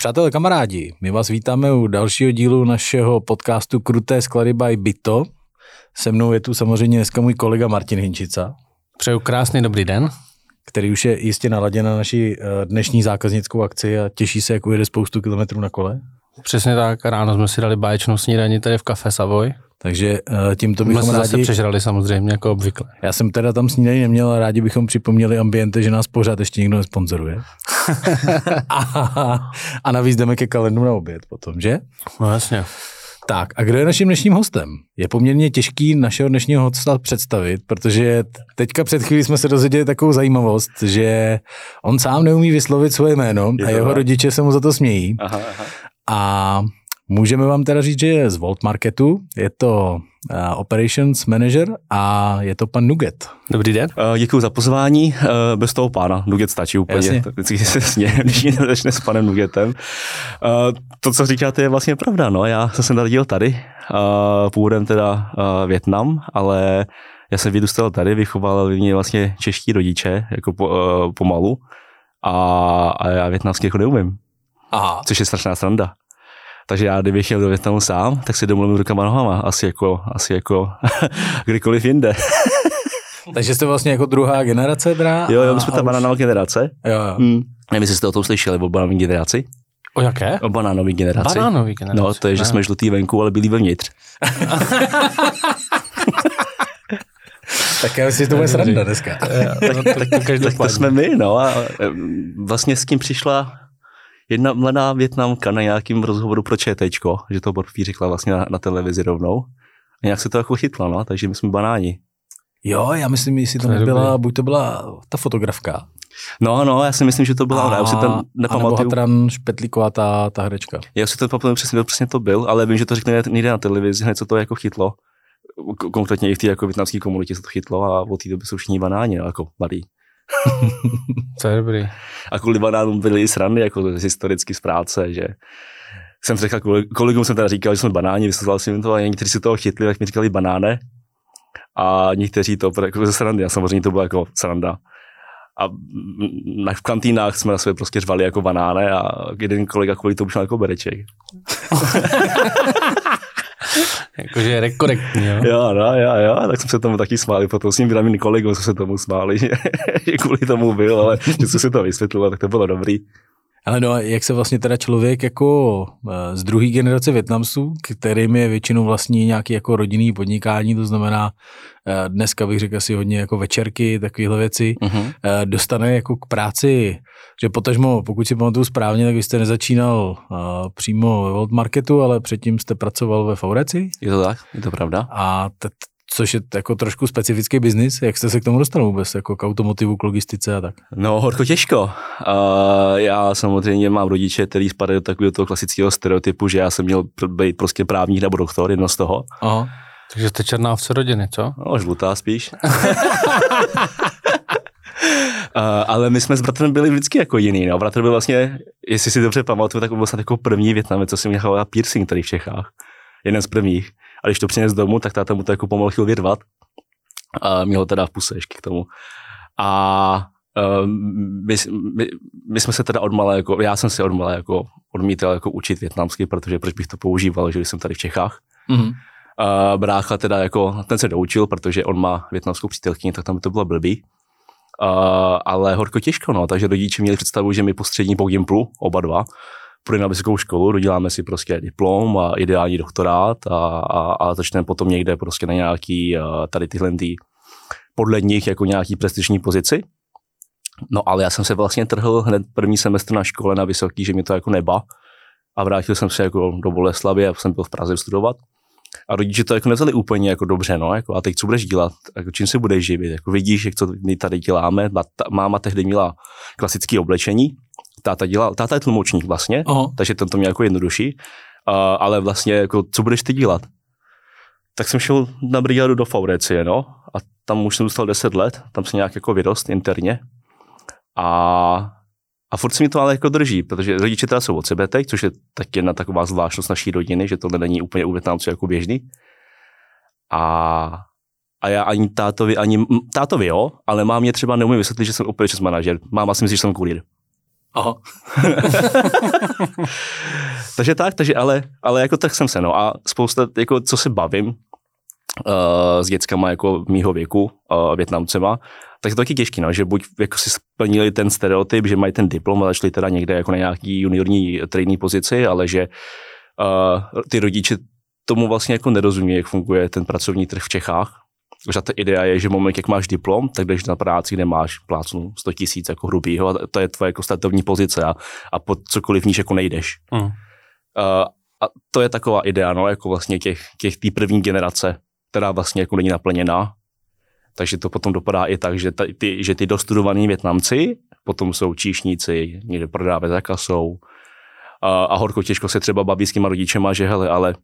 Přátelé, kamarádi, my vás vítáme u dalšího dílu našeho podcastu Kruté sklady by Byto. Se mnou je tu samozřejmě dneska můj kolega Martin Hinčica. Přeju krásný dobrý den. Který už je jistě naladěn na naši eh, dnešní zákaznickou akci a těší se, jak ujede spoustu kilometrů na kole. Přesně tak, ráno jsme si dali báječnou snídaní tady v kafe Savoy. Takže uh, tímto bychom jsme rádi... přežrali samozřejmě, jako obvykle. Já jsem teda tam snídaní neměl, ale rádi bychom připomněli ambiente, že nás pořád ještě nikdo nesponzoruje. a, a navíc jdeme ke kalendu na oběd potom, že? No jasně. Tak a kdo je naším dnešním hostem? Je poměrně těžký našeho dnešního hosta představit, protože teďka před chvílí jsme se dozvěděli takovou zajímavost, že on sám neumí vyslovit svoje jméno a jeho rodiče se mu za to smějí. Aha, aha. A Můžeme vám teda říct, že je z Volt Marketu, je to uh, Operations Manager a je to pan Nuget. Dobrý den. Uh, děkuji za pozvání. Uh, bez toho pána Nuget stačí úplně. Jasně. Vždycky se směje, když začne s panem Nugetem. Uh, to, co říkáte, je vlastně pravda. No. Já jsem se narodil tady, uh, původem teda uh, Větnam, ale já jsem vyrůstal tady, vychoval mě vlastně čeští rodiče, jako po, uh, pomalu. A, a já větnamsky jako neumím. Aha. Což je strašná sranda. Takže já, kdybych jel do Větnamu sám, tak si domluvím rukama nohama, asi jako, asi jako kdykoliv jinde. Takže jste vlastně jako druhá generace, drá? Jo, jo, my jsme ta už... banánová generace. Jo, jo. Hmm. Nevím, jestli jste o tom slyšeli, o banánové generaci. O jaké? O banánové generaci. Banánové generaci. No, to je, že jsme žlutý venku, ale bílý vevnitř. tak já myslím, že to bude sranda dneska. tak, tak, tak, tak to jsme my, no. A vlastně s tím přišla jedna mladá Větnamka na nějakým rozhovoru pro ČTčko, že to Borfí řekla vlastně na, na televizi rovnou. A nějak se to jako chytla, no, takže my jsme banáni. Jo, já myslím, jestli to, to nebyla, buď to byla ta fotografka. No, no, já si myslím, že to byla ona, já už si tam nepamatuju. A Špetlíková ta, ta herečka. Já si to pamatuju přesně, přesně to byl, ale vím, že to řekne někde na televizi, hned co to jako chytlo. Konkrétně i v té jako větnamské komunitě se to chytlo a od té doby jsou všichni banáni, no, jako mladý. to je dobrý. A kvůli banánům byly i srandy, jako historicky z práce, že jsem řekl, kolegům jsem teda říkal, že jsme banáni, vysvětloval jsem jim to a někteří si toho chytli, tak mi říkali banáne. A někteří to jako ze srandy, a samozřejmě to byla jako sranda. A na, v kantýnách jsme na sebe prostě řvali jako banáne a jeden kolega kvůli tomu šel jako bereček. Jakože je rekorektní, jo? Jo, no, jo, jo, tak jsme se tomu taky smáli, potom s ním vydavými kolegou jsme se tomu smáli, že, že kvůli tomu byl, ale že jsme si to vysvětlil, tak to bylo dobrý. Ale no, jak se vlastně teda člověk jako eh, z druhé generace Větnamců, kterým je většinou vlastní nějaký jako rodinný podnikání, to znamená eh, dneska bych řekl asi hodně jako večerky, takovéhle věci, uh-huh. dostane jako k práci, že potažmo, pokud si pamatuju správně, tak vy jste nezačínal přímo ve World Marketu, ale předtím jste pracoval ve Faureci? Je to tak, je to pravda. A což je jako trošku specifický biznis. Jak jste se k tomu dostal vůbec, jako k automotivu, k logistice a tak? No, horko těžko. Uh, já samozřejmě mám rodiče, který spadají do takového toho klasického stereotypu, že já jsem měl být prostě právník nebo doktor, jedno z toho. Aha. Takže jste černá ovce rodiny, co? No, žlutá spíš. Uh, ale my jsme s bratrem byli vždycky jako jiný. No. Bratr byl vlastně, jestli si dobře pamatuju, tak byl vlastně jako první Větnamec, co si měl piercing tady v Čechách. Jeden z prvních. A když to přines domů, tak táta mu to jako pomalu chtěl vyrvat. A měl teda v puse ještě k tomu. A uh, my, my, my, jsme se teda odmala, jako, já jsem si odmala jako odmítal jako učit větnamsky, protože proč bych to používal, že jsem tady v Čechách. Mm-hmm. Uh, brácha teda jako, ten se doučil, protože on má větnamskou přítelkyni, tak tam to bylo blbý. Uh, ale horko těžko, no, takže rodiče měli představu, že my po střední po Gimplu, oba dva, půjdeme na vysokou školu, doděláme si prostě diplom a ideální doktorát a, a, a začneme potom někde prostě na nějaký tady tyhle tý, podle nich jako nějaký prestižní pozici. No ale já jsem se vlastně trhl hned první semestr na škole na vysoký, že mi to jako neba. A vrátil jsem se jako do Boleslavy a jsem byl v Praze studovat. A rodiče to jako nevzali úplně jako dobře, no, jako, a teď co budeš dělat, jako, čím se budeš živit, jako vidíš, jak co my tady děláme, máma tehdy měla klasické oblečení, táta dělal, táta je tlumočník vlastně, Aha. takže ten to mě jako jednodušší, uh, ale vlastně jako, co budeš ty dělat? Tak jsem šel na brigádu do Faurecie, no, a tam už jsem dostal 10 let, tam se nějak jako vyrost interně a a furt se mi to ale jako drží, protože rodiče teda jsou od sebe teď, což je tak jedna taková zvláštnost naší rodiny, že tohle není úplně u Větnamců jako běžný. A, a já ani tátovi, ani tátovi jo, ale mám mě třeba neumím vysvětlit, že jsem operations manažer. Máma si myslí, že jsem kurýr. Aha. takže tak, takže ale, ale jako tak jsem se, no a spousta, jako co se bavím uh, s dětskama jako mýho věku, uh, větnamcema, tak je to taky těžký, no, že buď jako si splnili ten stereotyp, že mají ten diplom a začali teda někde jako na nějaký juniorní trénní pozici, ale že uh, ty rodiče tomu vlastně jako nerozumí, jak funguje ten pracovní trh v Čechách. Že ta idea je, že moment, jak máš diplom, tak jdeš na práci, kde máš plácnu 100 tisíc jako hrubýho a to je tvoje jako startovní pozice a, a pod cokoliv níž jako nejdeš. Mm. Uh, a to je taková idea, no, jako vlastně těch, těch tý první generace, která vlastně jako není naplněná. Takže to potom dopadá i tak, že, ty, že ty dostudovaní Větnamci potom jsou číšníci, někde prodávají za kasou, a, a horko těžko se třeba baví s těma rodičema, že hele, ale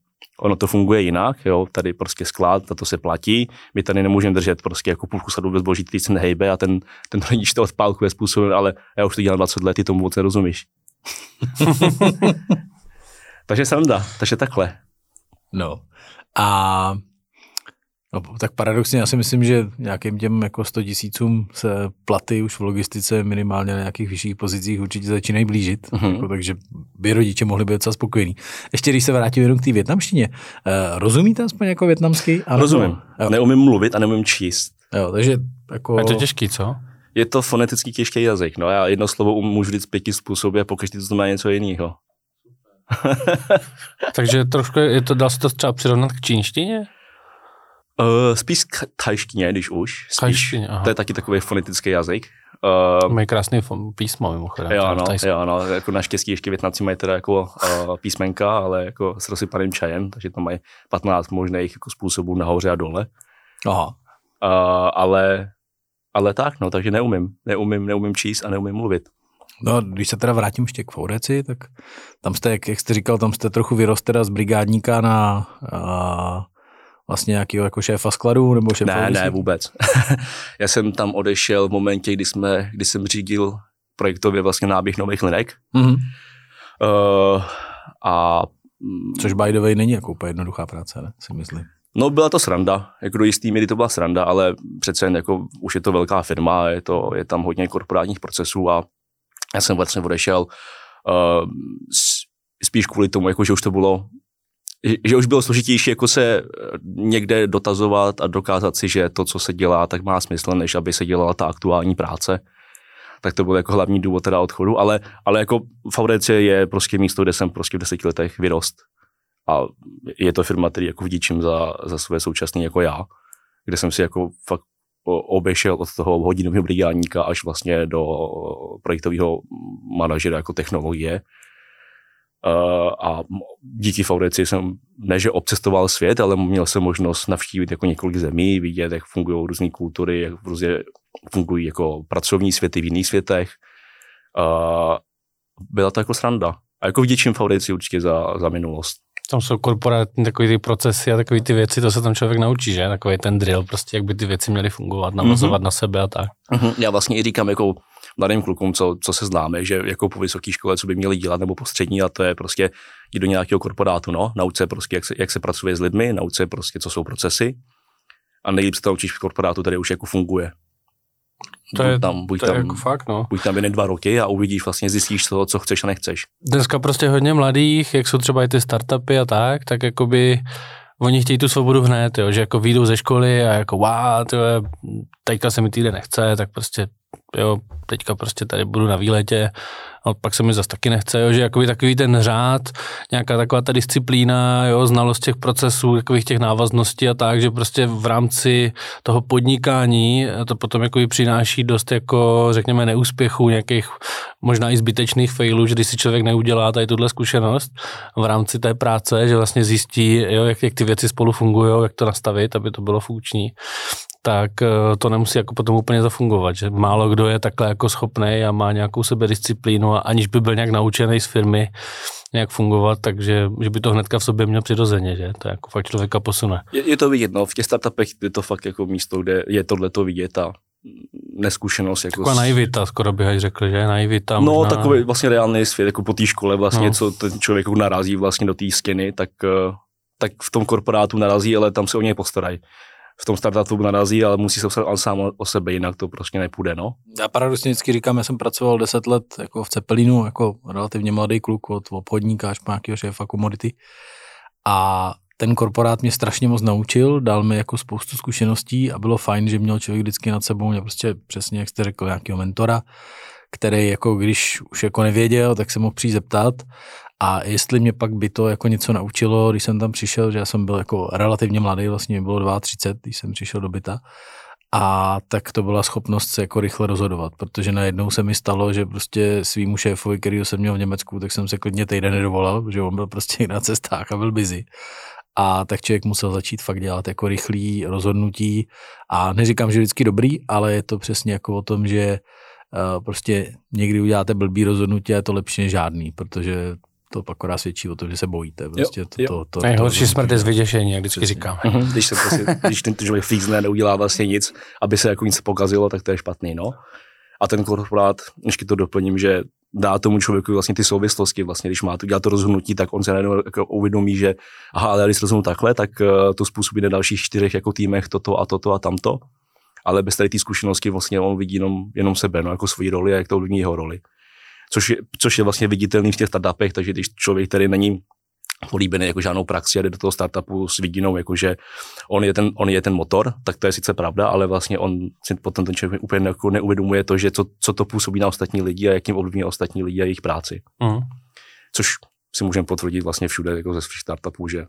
ono to funguje jinak, jo, tady prostě sklad, a to se platí, my tady nemůžeme držet prostě jako půlku sadu bez zboží, který se nehejbe a ten, ten rodič to odpálkuje způsobem, ale já už to dělám 20 let, ty tomu moc nerozumíš. takže sranda, takže takhle. No a No, tak paradoxně já si myslím, že nějakým těm jako 100 tisícům se platy už v logistice minimálně na nějakých vyšších pozicích určitě začínají blížit, uh-huh. jako, takže by rodiče mohli být docela spokojení. Ještě když se vrátím jenom k té větnamštině, uh, rozumíte aspoň jako větnamský? Ano, Rozumím. Jo. Neumím mluvit a neumím číst. Jo, takže jako... Je to těžký, co? Je to fonetický těžký jazyk. No, já jedno slovo můžu říct pěti způsoby a pokud to znamená něco jiného. takže trošku je to, dá se to třeba přirovnat k čínštině? Uh, spíš k thajštině, když už. Spíš, aha. To je taky takový fonetický jazyk. Uh, mají krásný písmo mimochodem. Jo, no, jo, no, jako naštěstí ještě Větnamci mají teda jako uh, písmenka, ale jako s rozsypaným čajem, takže tam mají 15 možných jako způsobů nahoře a dole. Aha. Uh, ale, ale tak, no, takže neumím. Neumím, neumím číst a neumím mluvit. No, když se teda vrátím ještě k Foureci, tak tam jste, jak, jak jste říkal, tam jste trochu vyrost teda z brigádníka na uh, vlastně nějakého jako šéfa skladu nebo šéfa Ne, ne, vůbec. Já jsem tam odešel v momentě, kdy, jsme, kdy jsem řídil projektově vlastně náběh nových linek. Mm-hmm. Uh, a Což by the way není jako úplně jednoduchá práce, ne? si myslím. No byla to sranda, jako do jistý míry to byla sranda, ale přece jen jako už je to velká firma, je, to, je tam hodně korporátních procesů a já jsem vlastně odešel uh, spíš kvůli tomu, jako že už to bylo že už bylo složitější jako se eh, někde dotazovat a dokázat si, že to, co se dělá, tak má smysl, než aby se dělala ta aktuální práce. Tak to byl jako hlavní důvod teda odchodu, ale, ale jako Faurece je prostě místo, kde jsem prostě v deseti letech vyrost. A je to firma, který jako vděčím za, za své současné jako já, kde jsem si jako fakt obešel od toho hodinového brigádníka až vlastně do projektového manažera jako technologie a díky Faudeci jsem ne, že obcestoval svět, ale měl jsem možnost navštívit jako několik zemí, vidět, jak fungují různé kultury, jak různě fungují jako pracovní světy v jiných světech. Uh, byla to jako sranda. A jako vděčím Faudeci určitě za, za minulost. Tam jsou korporátní takový ty procesy a takové ty věci, to se tam člověk naučí, že? Takový ten drill, prostě jak by ty věci měly fungovat, navazovat mm-hmm. na sebe a tak. Mm-hmm. Já vlastně i říkám jako mladým klukům, co, co se známe, že jako po vysoké škole, co by měli dělat, nebo po střední, a to je prostě jít do nějakého korporátu, no, nauč se prostě, jak se, jak se pracuje s lidmi, nauč se prostě, co jsou procesy a nejlíp se to naučíš v korporátu, tady už jako funguje. To je, tam, buď to tam, je jako fakt, no. Buď tam jen dva roky a uvidíš, vlastně zjistíš to, co chceš a nechceš. Dneska prostě hodně mladých, jak jsou třeba i ty startupy a tak, tak jakoby oni chtějí tu svobodu hned, jo, že jako výjdou ze školy a jako wow, tyhle, teďka se mi týden nechce, tak prostě jo, teďka prostě tady budu na výletě, a pak se mi zase taky nechce, jo, že jakoby takový ten řád, nějaká taková ta disciplína, jo, znalost těch procesů, takových těch návazností a tak, že prostě v rámci toho podnikání to potom jakoby přináší dost jako, řekněme, neúspěchů, nějakých možná i zbytečných failů, že když si člověk neudělá tady tuhle zkušenost v rámci té práce, že vlastně zjistí, jo, jak, jak ty věci spolu fungují, jak to nastavit, aby to bylo funkční, tak eh, to nemusí jako potom úplně zafungovat, že málo kdo je takhle jako schopný a má nějakou sebedisciplínu a aniž by byl nějak naučený z firmy nějak fungovat, takže že by to hnedka v sobě měl přirozeně, že to jako fakt člověka posune. Je, je to vidět, no, v těch startupech je to fakt jako místo, kde je tohle to vidět a neskušenost. Jako Taková s... naivita, skoro bych řekl, že naivita. No, možná... takový vlastně reálný svět, jako po té škole vlastně, no. co ten člověk narazí vlastně do té stěny, tak, eh, tak v tom korporátu narazí, ale tam se o něj postarají v tom startupu narazí, ale musí se postarat sám o sebe, jinak to prostě nepůjde, no. Já paradoxně vždycky říkám, já jsem pracoval 10 let jako v Cepelinu, jako relativně mladý kluk od obchodníka až po nějakého šéfa komodity. A ten korporát mě strašně moc naučil, dal mi jako spoustu zkušeností a bylo fajn, že měl člověk vždycky nad sebou mě prostě přesně, jak jste řekl, nějakého mentora, který jako když už jako nevěděl, tak se mohl přijít zeptat a jestli mě pak by to jako něco naučilo, když jsem tam přišel, že já jsem byl jako relativně mladý, vlastně mi bylo 32, když jsem přišel do byta, a tak to byla schopnost se jako rychle rozhodovat, protože najednou se mi stalo, že prostě svýmu šéfovi, který jsem měl v Německu, tak jsem se klidně týden nedovolal, protože on byl prostě na cestách a byl busy. A tak člověk musel začít fakt dělat jako rychlý rozhodnutí a neříkám, že vždycky dobrý, ale je to přesně jako o tom, že uh, prostě někdy uděláte blbý rozhodnutí a je to lepší než žádný, protože to pak akorát svědčí o tom, že se bojíte. Prostě jo, to, jo. To, to, Nejhorší to, smrt je z vyděšení, jak vždycky říkám. Mhm, Když, se prostě, když ten člověk fízne, neudělá vlastně nic, aby se jako nic pokazilo, tak to je špatný, no. A ten korporát, ještě to doplním, že dá tomu člověku vlastně ty souvislosti, vlastně, když má to, dělat to rozhodnutí, tak on se najednou jako uvědomí, že aha, ale když rozhodnu takhle, tak uh, to způsobí na dalších čtyřech jako týmech toto a toto a tamto. Ale bez tady té zkušenosti vlastně on vidí jenom, jenom sebe, no, jako svoji roli a jak to ovlivní jeho roli. Což je, což je vlastně viditelný v těch startupech, takže když člověk tady není políbený jako žádnou praxi a jde do toho startupu s vidinou, jako že on je, ten, on je ten motor, tak to je sice pravda, ale vlastně on si potom ten člověk úplně jako neuvědomuje to, že co, co to působí na ostatní lidi a jak tím ovlivní ostatní lidi a jejich práci. Mhm. Což si můžeme potvrdit vlastně všude jako ze svých startupů, že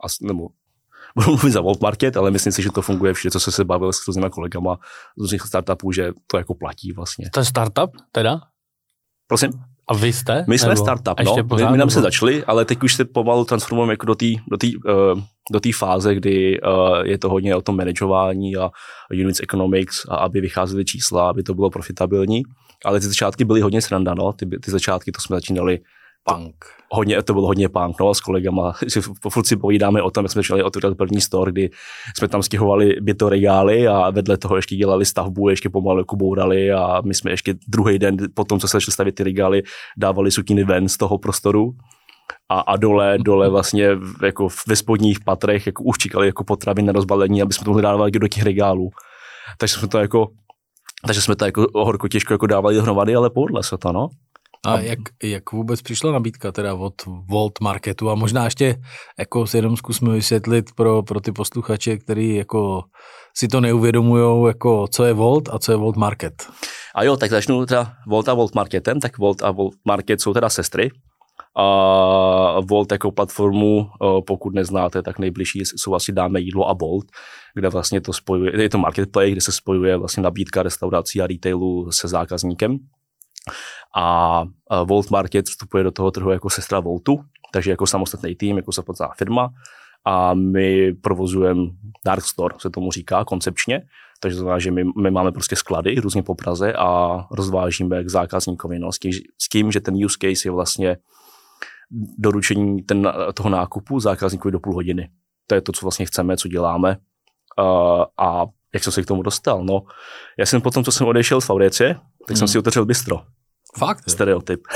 as, nebo budu mluvit za Volt Market, ale myslím si, že to funguje všude, co se se bavil s různýma kolegama z různých startupů, že to jako platí vlastně. To je startup teda? Prosím? A vy jste? My jsme Nebo startup, no. My, pořád, my nám se začali, ale teď už se pomalu transformujeme jako do té do tý, uh, do tý fáze, kdy uh, je to hodně o tom manažování a units economics a aby vycházely čísla, aby to bylo profitabilní. Ale ty začátky byly hodně sranda, no. Ty, ty začátky, to jsme začínali punk. hodně, to bylo hodně punk, no, s kolegama, furt si povídáme o tom, jak jsme začali otvírat první store, kdy jsme tam stěhovali byto regály a vedle toho ještě dělali stavbu, ještě pomalu jako bourali a my jsme ještě druhý den, po tom, co se začali stavět ty regály, dávali sukiny ven z toho prostoru a, a dole, dole vlastně jako ve spodních patrech jako už čekali jako potravy na rozbalení, aby jsme to mohli dávat do těch regálů. Takže jsme to jako takže jsme to jako horko těžko jako dávali dohromady, ale povedlo se to, no. A jak, jak vůbec přišla nabídka teda od Volt Marketu a možná ještě jako si jenom zkusme vysvětlit pro, pro ty posluchače, který jako si to neuvědomujou, jako co je Volt a co je Volt Market. A jo, tak začnu teda Volt a Volt Marketem, tak Volt a Volt Market jsou teda sestry. A Volt jako platformu, eh, pokud neznáte, tak nejbližší jsou asi dáme jídlo a Volt, kde vlastně to spojuje, je to marketplace, kde se spojuje vlastně nabídka restaurací a retailu se zákazníkem. A Volt Market vstupuje do toho trhu jako sestra Voltu, takže jako samostatný tým, jako samostatná firma. A my provozujeme Dark Store, se tomu říká koncepčně, takže to znamená, že my, my máme prostě sklady různě po Praze a rozvážíme k zákazníkovi. No, s, tím, s tím, že ten use case je vlastně doručení ten, toho nákupu zákazníkovi do půl hodiny. To je to, co vlastně chceme, co děláme. Uh, a jak jsem se k tomu dostal? No, já jsem potom, co jsem odešel z Fauricie, tak hmm. jsem si otevřel bistro. Fakt? Stereotyp.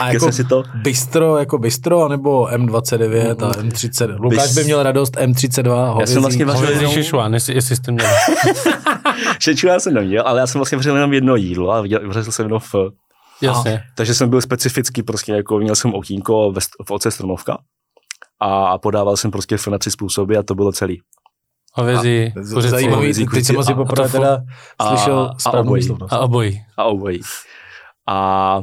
A Jak jako jsem si to... bistro, jako bistro, anebo M29 a M30. Lukáš by měl radost M32. Já jsem vlastně vařil Hovězí jenom, Sichuan, jestli, jestli jste měli. šeču já jsem neměl, ale já jsem vlastně vařil jenom jedno jídlo a vařil jsem jenom v, Jasně. takže jsem byl specificky prostě jako, měl jsem okýnko ve, v oce Strnovka a podával jsem prostě na tři způsoby a to bylo celý. Hovězí, kuřecí Zajímavý, hovězí, teď jsem asi a- poprvé a to teda a- slyšel a správnou obojí. a obojí. a obojí. A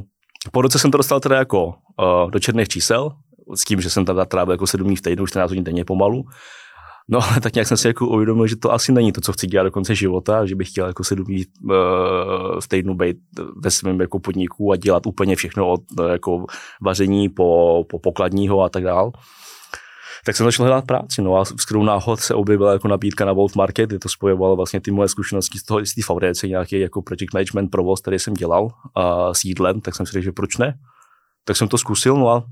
po roce jsem to dostal teda jako uh, do černých čísel, s tím, že jsem teda trávil jako 7 dní v týdnu, 14 hodin denně pomalu. No ale tak nějak jsem si jako uvědomil, že to asi není to, co chci dělat do konce života, že bych chtěl jako 7 dní uh, v týdnu být ve svém jako podniku a dělat úplně všechno od uh, jako vaření po, po pokladního a tak dál. Tak jsem začal hledat práci, no a s kterou náhod se objevila jako nabídka na Volt Market, kde to spojovalo vlastně ty moje zkušenosti z toho, z té VDC, nějaký jako project management provoz, který jsem dělal a s jídlem, tak jsem si řekl, že proč ne. Tak jsem to zkusil, no a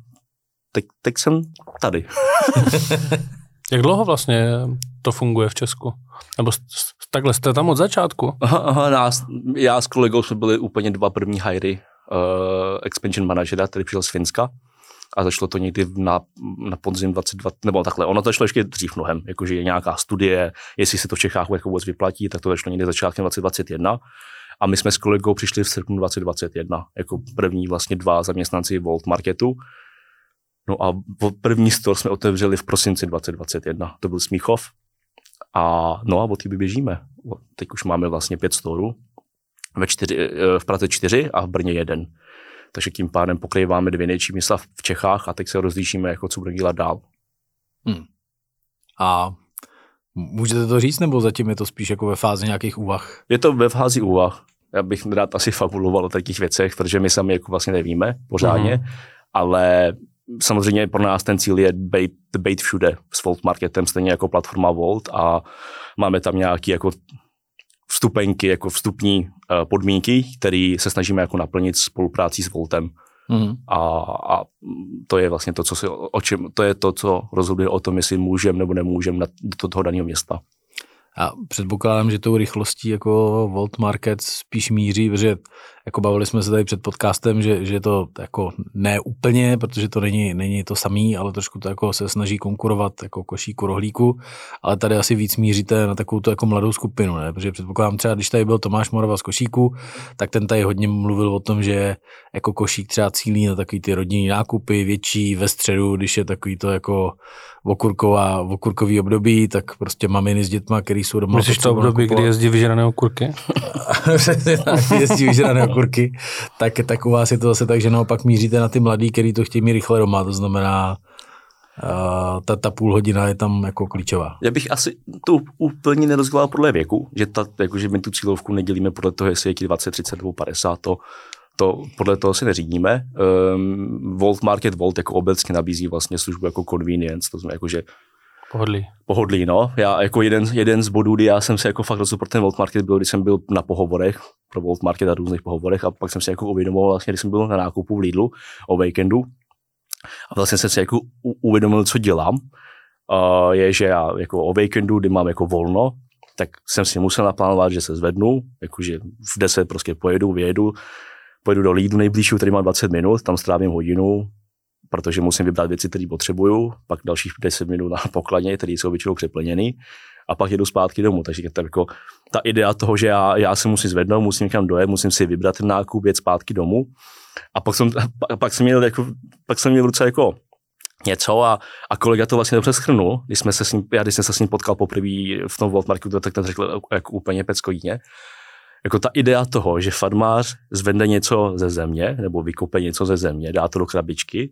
teď, teď jsem tady. Jak dlouho vlastně to funguje v Česku? Nebo takhle jste tam od začátku? Aha, aha, nás, já s kolegou jsme byli úplně dva první hiry uh, expansion manažera, který přišel z Finska. A začalo to někdy na, na podzim 22, nebo takhle, ono to začalo ještě dřív mnohem, jakože je nějaká studie, jestli se to v Čechách jako vůbec vyplatí, tak to začalo někdy začátkem 2021. A my jsme s kolegou přišli v srpnu 2021, jako první vlastně dva zaměstnanci Volt Marketu. No a první store jsme otevřeli v prosinci 2021, to byl Smíchov. A no a od té běžíme. Teď už máme vlastně pět storů, ve čtyři, eh, v Praze čtyři a v Brně jeden takže tím pádem pokrýváme dvě největší města v Čechách a teď se rozlíšíme, jako co budeme dělat dál. Hmm. A můžete to říct, nebo zatím je to spíš jako ve fázi nějakých úvah? Je to ve fázi úvah. Já bych rád asi fabuloval o takových věcech, protože my sami jako vlastně nevíme pořádně, hmm. ale samozřejmě pro nás ten cíl je být, být všude s Volt Marketem, stejně jako platforma Volt a máme tam nějaký jako vstupenky, jako vstupní uh, podmínky, které se snažíme jako naplnit spoluprácí s Voltem. Mm. A, a to je vlastně to, co si, o čem, to je to, co rozhoduje o tom, jestli můžeme nebo nemůžeme do toho daného města. A předpokládám, že tou rychlostí jako Volt Market spíš míří, protože jako bavili jsme se tady před podcastem, že, že to jako ne úplně, protože to není, není to samý, ale trošku to jako se snaží konkurovat jako košíku rohlíku, ale tady asi víc míříte na takovou tu jako mladou skupinu, ne? protože předpokládám třeba, když tady byl Tomáš Morava z košíku, tak ten tady hodně mluvil o tom, že jako košík třeba cílí na takový ty rodinný nákupy, větší ve středu, když je takový to jako okurková, okurkový období, tak prostě maminy s dětma, který jsou doma. Myslíš to období, kdy jezdí vyžrané okurky? jezdí vyžrané okurky, tak, tak u vás je to zase tak, že naopak míříte na ty mladý, který to chtějí mít rychle doma, to znamená, Uh, ta, ta půl hodina je tam jako klíčová. Já bych asi to úplně nerozdělal podle věku, že, ta, jako, že my tu cílovku nedělíme podle toho, jestli je 20, 30 nebo 50, to, to podle toho si neřídíme. Um, Volt Market Volt jako obecně nabízí vlastně službu jako convenience, to znamená jako, že Pohodlí. Pohodlí, no. Já jako jeden, jeden z bodů, kdy já jsem se jako fakt rozhodl pro ten Volt Market, byl, když jsem byl na pohovorech, pro Volt Market a různých pohovorech a pak jsem si jako uvědomil vlastně, když jsem byl na nákupu v Lidlu o víkendu a vlastně jsem si jako uvědomil, co dělám, uh, je, že já jako o víkendu, kdy mám jako volno, tak jsem si musel naplánovat, že se zvednu, jakože v 10 prostě pojedu, vyjedu, pojedu do Lídu nejbližšího, který má 20 minut, tam strávím hodinu, protože musím vybrat věci, které potřebuju, pak dalších 10 minut na pokladně, které jsou většinou přeplněny a pak jedu zpátky domů. Takže to jako ta idea toho, že já, já se musím zvednout, musím někam dojet, musím si vybrat ten nákup, jet zpátky domů. A pak jsem, pak jsem měl, jako, pak jsem měl v ruce jako něco a, a kolega to vlastně dobře schrnul, když jsme se s ním, já když jsem se s ním potkal poprvé v tom Voltmarketu, tak ten řekl jako úplně peckojíně, jako ta idea toho, že farmář zvedne něco ze země, nebo vykope něco ze země, dá to do krabičky,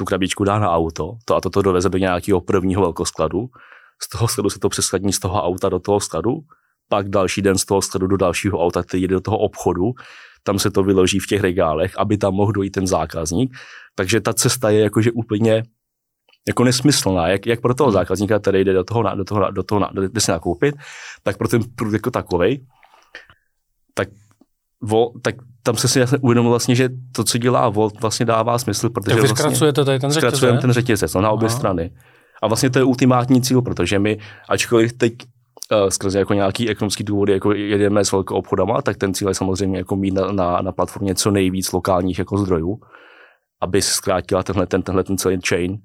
tu krabičku dá na auto, to a toto doveze do nějakého prvního velkoskladu, z toho skladu se to přeskladní z toho auta do toho skladu, pak další den z toho skladu do dalšího auta, který jde do toho obchodu, tam se to vyloží v těch regálech, aby tam mohl dojít ten zákazník. Takže ta cesta je jakože úplně jako nesmyslná, jak, jak pro toho zákazníka, který jde do toho, do toho, do toho, do toho jde se nakoupit, tak pro ten průd jako takovej, tak, vo, tak tam se si uvědomil vlastně, že to, co dělá Volt, vlastně dává smysl, protože tak vy vlastně tady ten řetězec? Ten řetězec, no, na obě Aha. strany. A vlastně to je ultimátní cíl, protože my, ačkoliv teď uh, skrze jako nějaký ekonomický důvody jako jedeme s velkou obchodama, tak ten cíl je samozřejmě jako mít na, na, na platformě co nejvíc lokálních jako zdrojů, aby se zkrátila tenhle, ten, tenhle ten celý chain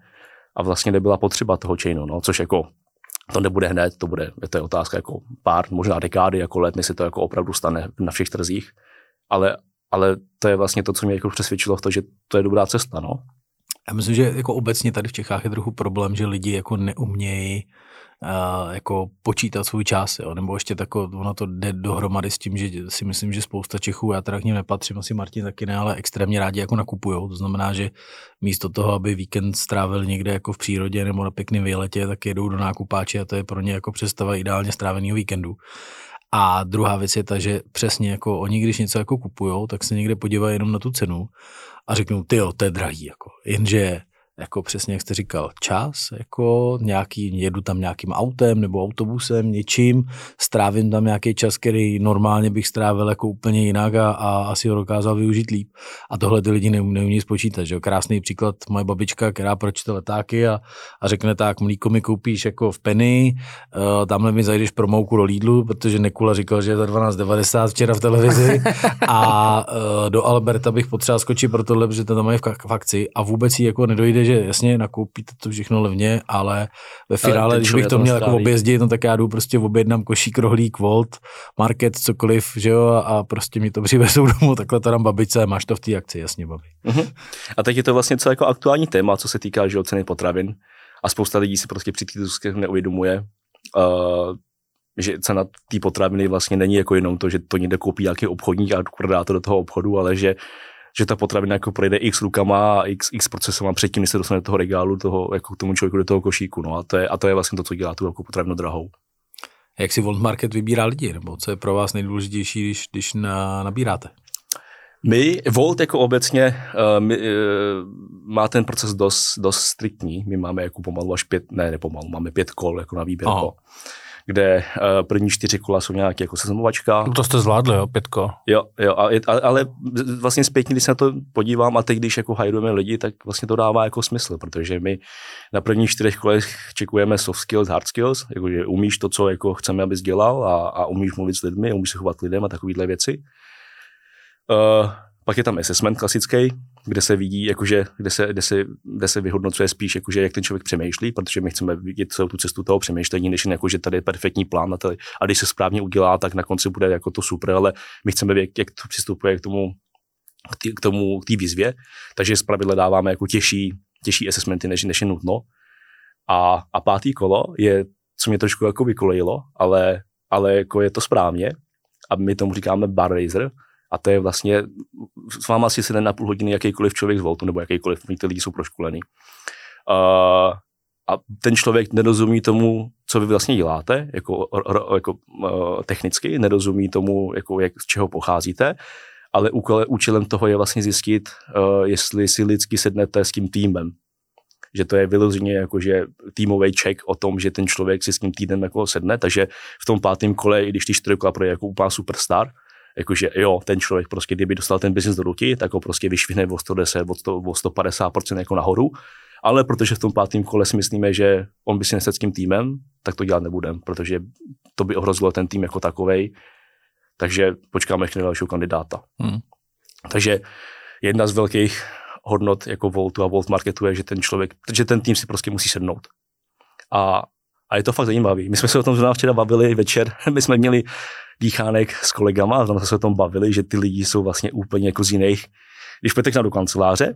a vlastně nebyla potřeba toho chainu, no, což jako to nebude hned, to bude, to je otázka jako pár, možná dekády, jako let, než se to jako opravdu stane na všech trzích, ale, ale to je vlastně to, co mě jako přesvědčilo v to, že to je dobrá cesta, no. Já myslím, že jako obecně tady v Čechách je trochu problém, že lidi jako neumějí uh, jako počítat svůj čas, jo? nebo ještě tako, ono to jde dohromady s tím, že si myslím, že spousta Čechů, já teda k ním nepatřím, asi Martin taky ne, ale extrémně rádi jako nakupujou, to znamená, že místo toho, aby víkend strávil někde jako v přírodě nebo na pěkném výletě, tak jedou do nákupáče a to je pro ně jako představa ideálně stráveného víkendu. A druhá věc je ta, že přesně jako oni, když něco jako kupujou, tak se někde podívají jenom na tu cenu a řeknou, ty jo, to je drahý. Jako. Jenže jako přesně jak jste říkal, čas, jako nějaký, jedu tam nějakým autem nebo autobusem, něčím, strávím tam nějaký čas, který normálně bych strávil jako úplně jinak a, a asi ho dokázal využít líp. A tohle ty lidi neumí, spočítat, že jo? Krásný příklad, moje babička, která pročte letáky a, a řekne tak, mlíko mi koupíš jako v Penny, uh, tamhle mi zajdeš promouku do Lidlu, protože Nekula říkal, že je za 12,90 včera v televizi a uh, do Alberta bych potřeboval skočit pro tohle, protože to tam je v akci a vůbec jí jako nedojde, že jasně nakoupíte to všechno levně, ale ve finále, když bych to měl jako objezdit, no tak já jdu prostě objednám košík, rohlík, volt, market, cokoliv, že jo, a prostě mi to přivezou domů, takhle to dám babice, máš to v té akci, jasně, babi. Uh-huh. A teď je to vlastně celé jako aktuální téma, co se týká že ceny potravin a spousta lidí si prostě při té neuvědomuje, uh, že cena té potraviny vlastně není jako jenom to, že to někde koupí nějaký obchodník a prodá to do toho obchodu, ale že že ta potravina jako projde x rukama a x, x procesama předtím, než se dostane do toho regálu, toho, jako k tomu člověku do toho košíku. No a to je, a to je vlastně to, co dělá tu jako potravinu drahou. Jak si World Market vybírá lidi, nebo co je pro vás nejdůležitější, když, když na, nabíráte? My, Volt jako obecně, uh, my, uh, má ten proces dost, dost striktní. My máme jako pomalu až pět, ne, ne pomalu, máme pět kol jako na výběr. Aha kde uh, první čtyři kola jsou nějaké jako seznamovačka. No to jste zvládli, jo, pětko. Jo, jo, a, a, ale vlastně zpětně, když se na to podívám a teď, když jako hajrujeme lidi, tak vlastně to dává jako smysl, protože my na prvních čtyřech kolech čekujeme soft skills, hard skills, jakože umíš to, co jako chceme, abys dělal a, a umíš mluvit s lidmi, umíš se chovat lidem a takovéhle věci. Uh, pak je tam assessment klasický, kde se vidí, jakože, kde, se, kde, se, kde se vyhodnocuje spíš, jakože, jak ten člověk přemýšlí, protože my chceme vidět celou tu cestu toho přemýšlení, než jako, že tady je perfektní plán a, tady, a když se správně udělá, tak na konci bude jako to super, ale my chceme vědět, jak to přistupuje k tomu, k, tý, k tomu, k té výzvě, takže zpravidla dáváme jako těžší, těžší assessmenty, než, než je nutno. A, a pátý kolo je, co mě trošku jako vykolejilo, ale, ale jako je to správně, a my tomu říkáme bar raiser, a to je vlastně, s váma asi sedne na půl hodiny jakýkoliv člověk z Voltu, nebo jakýkoliv, ty lidi jsou proškolení. Uh, a ten člověk nerozumí tomu, co vy vlastně děláte, jako, jako uh, technicky, nerozumí tomu, jako, jak, z čeho pocházíte, ale účelem toho je vlastně zjistit, uh, jestli si lidsky sednete s tím týmem. Že to je vyloženě jako, že týmový check o tom, že ten člověk si s tím týdnem jako sedne, takže v tom pátém kole, i když ty čtyři kola projde jako úplná superstar, jakože jo, ten člověk prostě, kdyby dostal ten biznis do ruky, tak ho prostě vyšvihne o 110, o, 100, o 150% jako nahoru, ale protože v tom pátém kole si myslíme, že on by si nesedl s tím týmem, tak to dělat nebudem, protože to by ohrozilo ten tým jako takovej, takže počkáme ještě na dalšího kandidáta. Hmm. Takže jedna z velkých hodnot jako Voltu a Volt Marketu je, že ten člověk, že ten tým si prostě musí sednout. A, a je to fakt zajímavý. My jsme se o tom včera bavili večer, my jsme měli dýchánek s kolegama a tam se o tom bavili, že ty lidi jsou vlastně úplně jako z jiných. Když půjdete do kanceláře,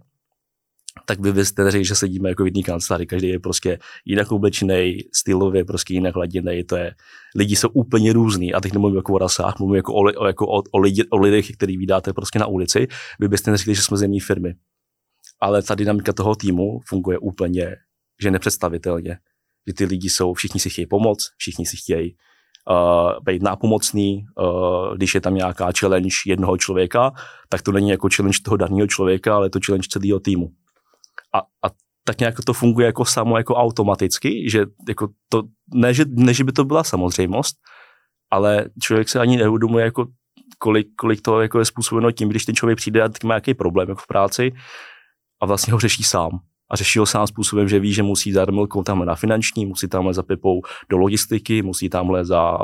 tak vy byste řekli, že sedíme jako v jedné kanceláři, každý je prostě jinak oblečený, stylově prostě jinak laděný, to je, lidi jsou úplně různý a teď nemluvím jako o rasách, mluvím jako o, jako o, o, lidi, o lidech, který vydáte prostě na ulici, vy byste neřekli, že jsme zemní firmy. Ale ta dynamika toho týmu funguje úplně, že nepředstavitelně. Že ty lidi jsou, všichni si chtějí pomoct, všichni si chtějí uh, být nápomocný, uh, když je tam nějaká challenge jednoho člověka, tak to není jako challenge toho daného člověka, ale je to challenge celého týmu. A, a tak nějak to funguje jako samo jako automaticky, že jako to, ne, že, ne, že by to byla samozřejmost, ale člověk se ani neuvědomuje, jako kolik, kolik to jako je způsobeno tím, když ten člověk přijde a má nějaký problém jako v práci a vlastně ho řeší sám a řeší ho sám způsobem, že ví, že musí za Remilkou tamhle na finanční, musí tamhle za Pipou do logistiky, musí tamhle za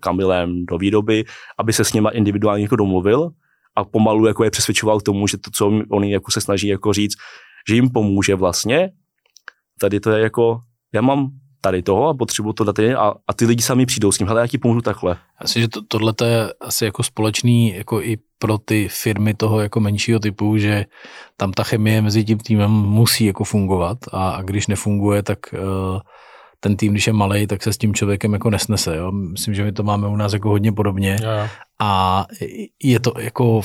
Kamilem do výroby, aby se s něma individuálně jako domluvil a pomalu jako je přesvědčoval k tomu, že to, co oni jako se snaží jako říct, že jim pomůže vlastně. Tady to je jako, já mám tady toho a potřebuji to dát a, a ty lidi sami přijdou s tím, hele, já ti pomůžu takhle. Asi, že to, tohle je asi jako společný jako i pro ty firmy toho jako menšího typu, že tam ta chemie mezi tím týmem musí jako fungovat a, a když nefunguje, tak uh, ten tým, když je malý, tak se s tím člověkem jako nesnese. Jo? Myslím, že my to máme u nás jako hodně podobně. Ja. A je to jako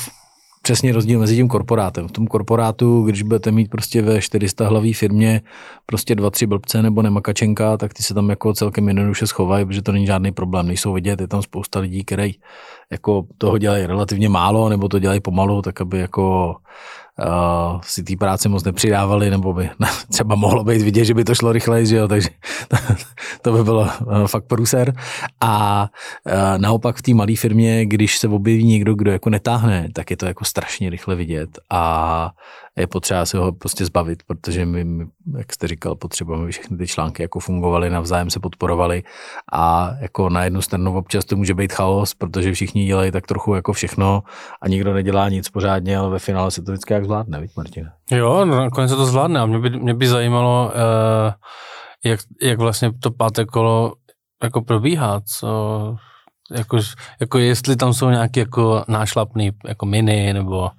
přesně rozdíl mezi tím korporátem. V tom korporátu, když budete mít prostě ve 400 hlavý firmě prostě dva, tři blbce nebo nemakačenka, tak ty se tam jako celkem jednoduše schovají, protože to není žádný problém, nejsou vidět, je tam spousta lidí, kteří jako toho dělají relativně málo nebo to dělají pomalu, tak aby jako uh, si té práce moc nepřidávali, nebo by třeba mohlo být vidět, že by to šlo rychleji, že jo, takže to, to by bylo uh, fakt průser. A uh, naopak v té malé firmě, když se objeví někdo, kdo jako netáhne, tak je to jako strašně rychle vidět a je potřeba se ho prostě zbavit, protože my, jak jste říkal, potřebujeme všechny ty články jako fungovaly, navzájem se podporovali a jako na jednu stranu občas to může být chaos, protože všichni dělají tak trochu jako všechno a nikdo nedělá nic pořádně, ale ve finále se to vždycky jak zvládne, víš Martin? Jo, no, nakonec se to zvládne a mě by, mě by zajímalo, uh, jak, jak vlastně to páté kolo jako probíhá, co, jako, jako jestli tam jsou nějaké jako nášlapný jako miny, nebo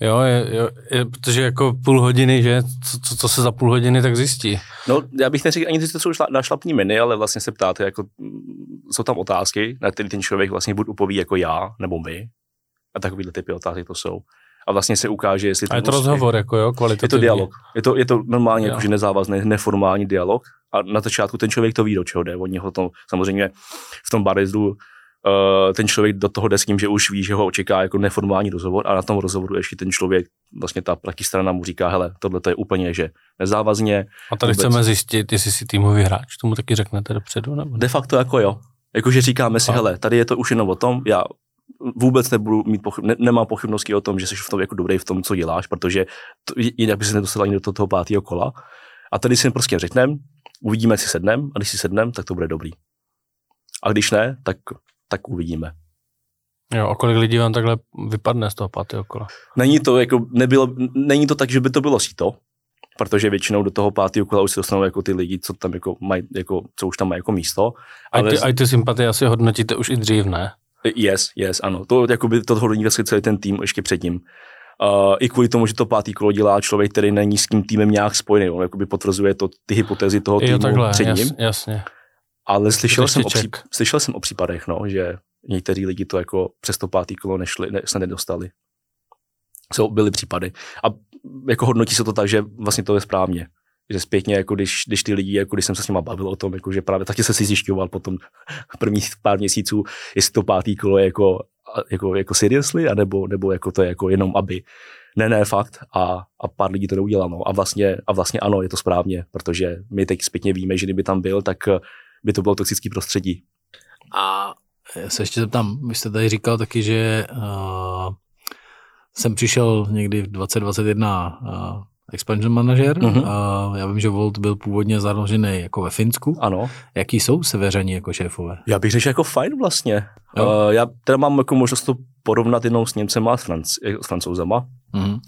Jo, je, je, je, protože jako půl hodiny, že? Co, co, co se za půl hodiny tak zjistí? No, já bych neřekl ani, že to jsou našlapní miny, ale vlastně se ptáte, jako, jsou tam otázky, na které ten člověk vlastně buď upoví jako já, nebo my. A takovýhle typy otázek to jsou. A vlastně se ukáže, jestli... A je to rozhovor, jako jo, kvalitativní. Je to dialog. Je to, je to normálně jakože nezávazný, neformální dialog. A na začátku ten člověk to ví, do čeho jde. Oni ho to samozřejmě v tom barizdu ten člověk do toho jde s tím, že už ví, že ho očeká jako neformální rozhovor a na tom rozhovoru ještě ten člověk, vlastně ta strana mu říká, hele, tohle je úplně, že nezávazně. A tady vůbec... chceme zjistit, jestli si týmový hráč, tomu taky řeknete dopředu? Nebo? De facto jako jo. Jakože říkáme si, a? hele, tady je to už jenom o tom, já vůbec nebudu mít pochyb, ne, nemám pochybnosti o tom, že jsi v tom jako dobrý v tom, co děláš, protože to, jinak by se nedostal ani do toho, toho pátého kola. A tady si prostě řekneme, uvidíme, jestli sednem, a když si sednem, tak to bude dobrý. A když ne, tak tak uvidíme. Jo, a kolik lidí vám takhle vypadne z toho pátého kola? Není to, jako, nebylo, není to tak, že by to bylo síto, protože většinou do toho pátého kola už se dostanou jako ty lidi, co tam jako mají, jako, co už tam mají jako místo. Ale... A ty, a ty sympatie asi hodnotíte už i dřív, ne? Yes, yes, ano. To, jakoby, to hodnotí vlastně celý ten tým ještě předtím. Uh, I kvůli tomu, že to pátý kolo dělá člověk, který není s tím týmem nějak spojený. On jakoby potvrzuje to, ty hypotézy toho týmu jo, takhle, před ním. Jas, jasně. Ale slyšel jsem, o pří, slyšel jsem o případech, no, že někteří lidi to jako přes to pátý kolo nešli, ne, se nedostali. Jsou, byly případy. A jako hodnotí se to tak, že vlastně to je správně. Že zpětně, jako když, když ty lidi, jako když jsem se s nimi bavil o tom, jako že právě taky se si zjišťoval potom prvních pár měsíců, jestli to pátý kolo je jako, jako, jako seriously, anebo, nebo jako to je jako jenom aby. Ne, ne, fakt. A, a pár lidí to neudělalo. A vlastně, a vlastně ano, je to správně, protože my teď zpětně víme, že kdyby tam byl, tak by to bylo toxické prostředí. A já se ještě zeptám, vy jste tady říkal taky, že uh, jsem přišel někdy v 2021 uh, expansion manažer. Uh-huh. Uh, já vím, že Volt byl původně založený jako ve Finsku. Ano. Jaký jsou severani jako šéfové? Já bych řekl jako fajn vlastně. Uh, já teda mám jako možnost to porovnat jenom s Němcema a s, Franc, s Francouzama. Uh-huh.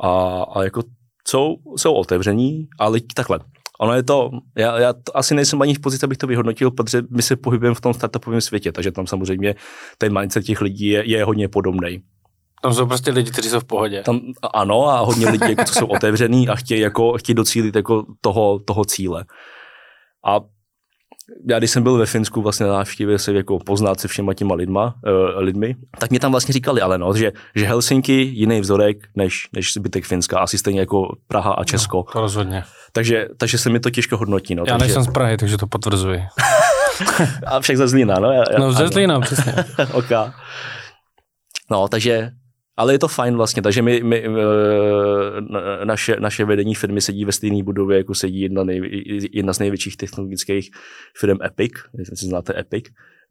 A, a jako jsou, jsou otevření, ale takhle. Ono je to, já, já to asi nejsem ani v pozici, abych to vyhodnotil, protože my se pohybujeme v tom startupovém světě, takže tam samozřejmě ten mindset těch lidí je, je hodně podobný. Tam jsou prostě lidi, kteří jsou v pohodě. Tam, ano, a hodně lidí, jako, co jsou otevřený a chtějí, jako, chtějí docílit jako toho, toho cíle. A já když jsem byl ve Finsku vlastně na návštěvě se jako poznat se všema těma lidma, uh, lidmi, tak mě tam vlastně říkali, ale no, že, že Helsinki jiný vzorek než, než zbytek Finska, asi stejně jako Praha a Česko. No, to rozhodně. Takže, takže se mi to těžko hodnotí. No, já takže... nejsem z Prahy, takže to potvrzuji. a však ze Zlína, no. Já, no ze Zlína, přesně. ok. No, takže ale je to fajn vlastně, takže my, my eh, naše, naše vedení firmy sedí ve stejné budově, jako sedí jedna, nej, jedna z největších technologických firm Epic, jestli znáte Epic,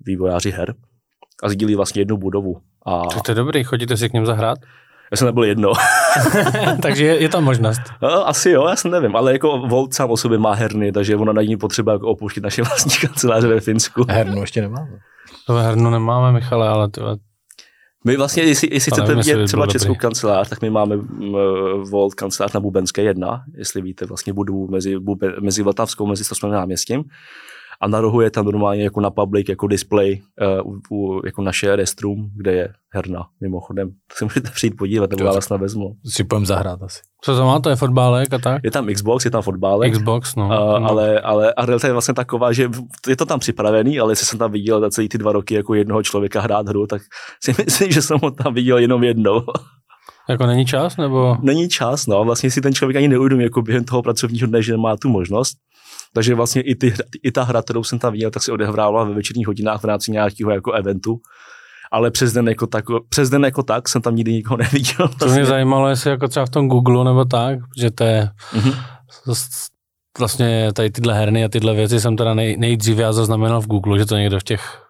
vývojáři her, a sdílí vlastně jednu budovu. A... Tak to je dobrý, chodíte si k něm zahrát? Já jsem nebyl jedno. takže je, je tam možnost. No, asi jo, já jsem nevím, ale jako Volt sám o sobě má herny, takže ona není potřeba jako opouštět naše vlastní kanceláře ve Finsku. Hernu ještě nemáme. To hernu nemáme, Michale, ale to, my vlastně, jestli, jestli chcete vidět třeba českou dobrý. kancelář, tak my máme Volt kancelář na Bubenské 1, jestli víte vlastně budu mezi, Bube, mezi Vltavskou, mezi Stosmem náměstím. A na rohu je tam normálně jako na public, jako display, uh, u, jako naše restroom, kde je herna, mimochodem. Tak se můžete přijít podívat, nebo já vás navezmu. Si půjdeme zahrát asi. Co to má, to je fotbálek a tak? Je tam Xbox, je tam fotbálek. Xbox, no. Uh, ale, ale a realita je vlastně taková, že je to tam připravený, ale jestli jsem tam viděl za celý ty dva roky jako jednoho člověka hrát hru, tak si myslím, že jsem ho tam viděl jenom jednou. Jako není čas, nebo? Není čas, no. Vlastně si ten člověk ani neuvědomí jako během toho pracovního dne, že má tu možnost. Takže vlastně i, ty, i ta hra, kterou jsem tam viděl, tak se odehrávala ve večerních hodinách v rámci nějakého jako eventu. ale přes den jako tak, přes den jako tak jsem tam nikdy nikoho neviděl. To mě zajímalo, jestli jako třeba v tom Google nebo tak, že to je Mhm. vlastně tady tyhle herny a tyhle věci jsem teda nej, nejdřív já zaznamenal v Google, že to někdo v těch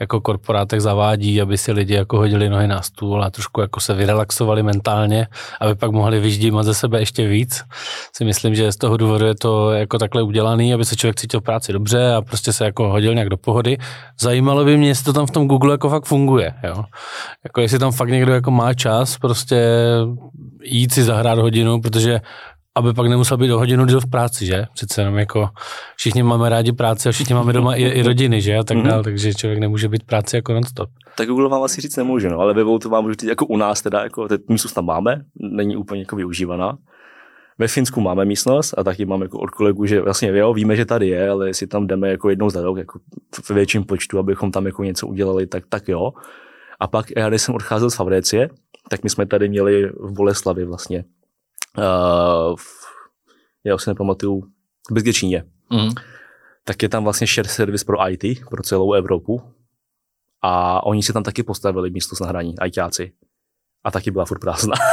jako korporátech zavádí, aby si lidi jako hodili nohy na stůl a trošku jako se vyrelaxovali mentálně, aby pak mohli vyždímat ze sebe ještě víc. Si myslím, že z toho důvodu je to jako takhle udělaný, aby se člověk cítil práci dobře a prostě se jako hodil nějak do pohody. Zajímalo by mě, jestli to tam v tom Google jako fakt funguje, jo. Jako jestli tam fakt někdo jako má čas prostě jít si zahrát hodinu, protože aby pak nemusel být do hodinu díl v práci, že? Přece jenom jako všichni máme rádi práci a všichni máme doma i, i rodiny, že? A tak Mhm. dále, takže člověk nemůže být v práci jako non-stop. Tak Google vám asi říct nemůže, no, ale ve Voutu vám můžu říct, jako u nás teda, jako teď místnost tam máme, není úplně jako využívaná. Ve Finsku máme místnost a taky mám jako od kolegů, že vlastně jo, víme, že tady je, ale jestli tam jdeme jako jednou za rok, jako v větším počtu, abychom tam jako něco udělali, tak, tak jo. A pak já, když jsem odcházel z Fabrecie, tak my jsme tady měli v Boleslavi vlastně. Uh, já už si nepamatuju, v Bezděčíně. Mm. Tak je tam vlastně share service pro IT, pro celou Evropu. A oni si tam taky postavili místo na hraní, ITáci. A taky byla furt prázdná.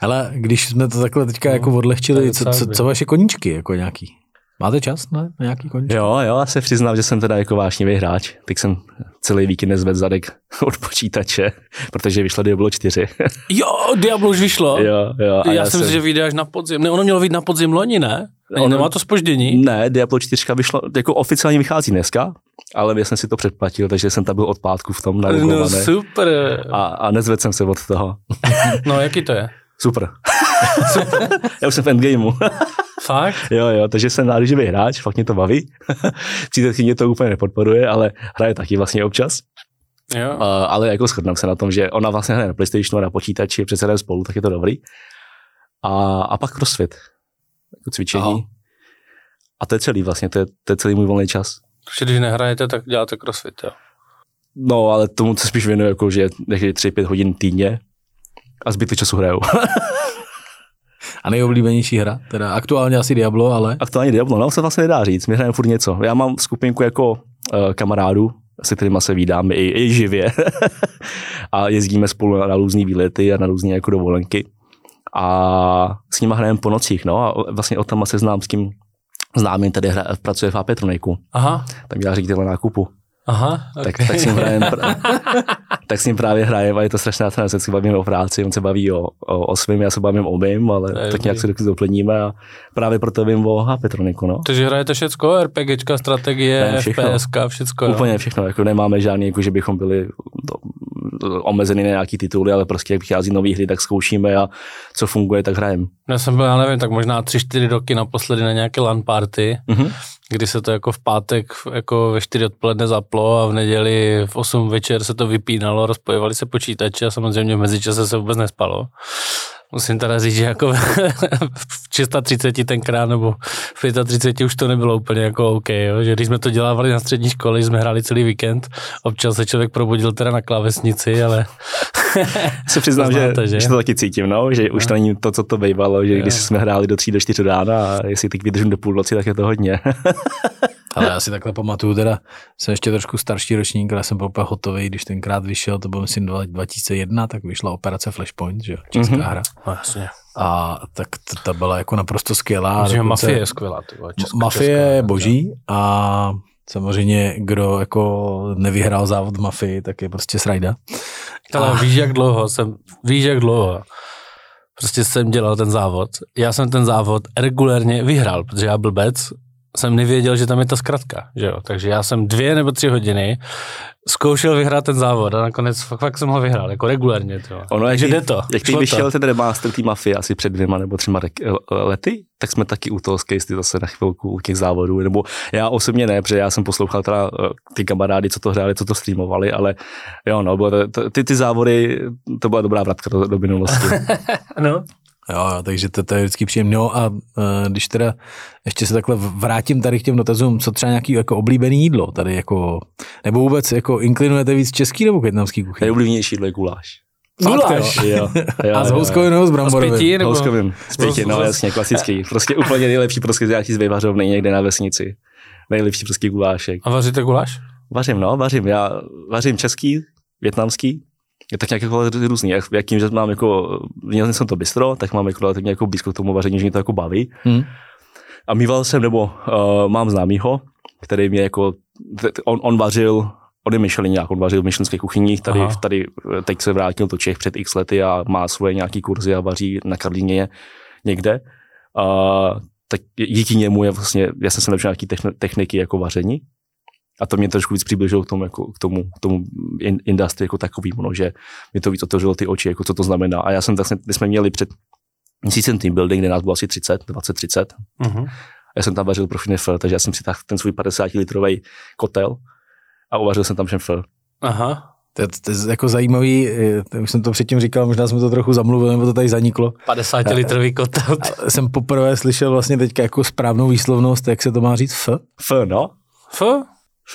Ale když jsme to takhle teďka No, jako odlehčili, co, co, co vaše koníčky jako nějaký? Máte čas na, na nějaký koníčky? Jo, jo, já se přiznám, že jsem teda jako vášnivý hráč. Teď jsem celý víkend nezvedl zadek od počítače, protože vyšlo Diablo 4. Jo, Diablo už vyšlo. jo, jo. já, já jsem si, že vyjde až na podzim. Ne, ono mělo být na podzim loni, ne? Ono... Ono- Nemá to spoždění? Ne, Diablo 4 vyšlo, jako oficiálně vychází dneska, ale já jsem si to předplatil, takže jsem tam byl od pátku v tom No nalogovaný. super. a, a nezvedl jsem se od toho. No jaký to je? Super. já už jsem v endgameu. Fakt? jo, jo, takže jsem náleživý hráč, fakt mě to baví. Přítelkyně to úplně nepodporuje, ale hraje taky vlastně občas. Jo. Uh, ale jako shodnám se na tom, že ona vlastně hraje na PlayStationu a na počítači, přece jdeme spolu, tak je to dobrý. A, a pak crossfit, jako cvičení. Aha. A to je celý vlastně, to je, to je celý můj volný čas. Takže když nehrajete, tak děláte crossfit, jo. No, ale tomu se spíš věnuju, jako, že někdy 3-5 hodin týdně a zbytek času hraju. A nejoblíbenější hra? Teda aktuálně asi Diablo, ale Aktuálně Diablo, no, se vlastně nedá říct, my hrajeme furt něco. Já mám skupinku jako uh, kamarádů, se kterými se vídáme i, i živě a jezdíme spolu na, na různé výlety a na různé jako dovolenky. A s nimi hrajeme po nocích, no a vlastně o tam se znám s tím známým, tady hra, pracuje v AP Troniku, Aha, tam dělá ředitel nákupu. Aha. Tak, okay. tak, s ním hrajem, tak s ním právě hrajem a je to strašná cena, se bavíme o práci, on se baví o, o, o svým, já se bavím o mým, ale je tak nějak se dobrý. doplníme a právě proto vím o HP Troniku, no. Takže hrajete všecko, RPGčka, strategie, Ne, všechno. FPSK, všecko, jo. Úplně všechno, jako nemáme žádný, jako že bychom byli omezený na nějaký tituly, ale prostě jak vychází nový hry, tak zkoušíme a co funguje, tak hrajeme. Já jsem byl, já nevím, tak možná tři, čtyři roky naposledy na nějaké LAN party, Mhm. Kdy se to jako v pátek jako ve 4 odpoledne zaplo a v neděli v 8 večer se to vypínalo, rozpojovali se počítače a samozřejmě v mezičase se vůbec nespalo. Musím teda říct, že jako v 630 tenkrát nebo v 35 už to nebylo úplně jako OK, jo? že když jsme to dělávali na střední škole, jsme hráli celý víkend, občas se člověk probudil teda na klávesnici, ale Se přiznám, že, že? že to taky cítím, no, že už to není to, co to bývalo, že když jsme hráli do 3 do 4 rána a jestli teď vydržím do půlnoci, tak je to hodně. Ale já si takhle pamatuju, teda jsem ještě trošku starší ročník, ale jsem byl úplně hotový, když tenkrát vyšel, to byl myslím 2001, tak vyšla operace Flashpoint, že jo, česká Mhm. mm-hmm. hra. no, jasně. A tak t- ta byla jako naprosto skvělá. Že dokonce- Mafie je skvělá. Ty vole, česká, Mafie je boží a samozřejmě, kdo jako nevyhrál závod v Mafii, tak je prostě srajda. Ale víš, jak dlouho jsem, víš, jak dlouho prostě jsem dělal ten závod. Já jsem ten závod regulérně vyhrál, protože já blbec jsem nevěděl, že tam je ta zkratka, že jo. Takže já jsem dvě nebo tři hodiny zkoušel vyhrát ten závod a nakonec fakt, fakt jsem ho vyhrál, jako regulérně. To. Ono, Takže jak, jde to. Jak teď vyšel ten remaster té mafie asi před dvěma nebo třema lety, tak jsme taky u toho skejsty zase na chvilku u těch závodů, nebo já osobně ne, protože já jsem poslouchal teda eh, ty kamarády, co to hráli, co to streamovali, ale jo, no, bylo to, ty, ty závody, to byla dobrá vratka do, do minulosti. No. Jo, takže to, to je vždycky příjemné. No a uh, když teda ještě se takhle vrátím tady k těm dotazům, co třeba nějaký jako oblíbený jídlo tady jako, nebo vůbec jako inklinujete víc český nebo větnamský kuchyni? Nejoblíbenější jídlo je guláš. Guláš. Jo, jo, A s houskou nebo s A z bramborovým? pěti, nebo? Houskovým, z pěti, no z- jasně, klasický. Prostě úplně nejlepší prostě nějaký z vyvařovny někde na vesnici. Nejlepší prostě gulášek. A vaříte guláš? Vařím, no, vařím. Já vařím český, větnamský, je tak nějak jako různý. Jak, jakým, že mám jako, měl jsem to bistro, tak mám jako relativně jako blízko k tomu vaření, že mě to jako baví. Hmm. A mýval jsem, nebo uh, mám známýho, který mě jako, on, on vařil, on je Michelin, on vařil v myšlenských kuchyních, tady, Aha. tady eh, teď se vrátil do Čech před x lety a má svoje nějaký kurzy a vaří na Karlíně někde. Uh, tak díky němu je vlastně, já jsem se naučil nějaký techn- techniky jako vaření a to mě trošku víc přibližilo k tomu, jako, k tomu, k tomu in, industry jako takovýmu, no, že mi to víc otevřelo ty oči, jako co to znamená. A já jsem vlastně, my jsme měli před měsícem team building, kde nás bylo asi 30, 20-30. Mhm. Já jsem tam vařil pro všechny fl, takže já jsem si tak ten svůj 50 litrový kotel a uvařil jsem tam všem fl. Aha. To, je- to je jako zajímavý, eh, to už jsem to předtím říkal, možná jsme to trochu zamluvili, nebo to tady zaniklo. 50 litrový kotel. A Jsem poprvé slyšel vlastně teďka jako správnou výslovnost, jak se to má říct, f, F, no. F?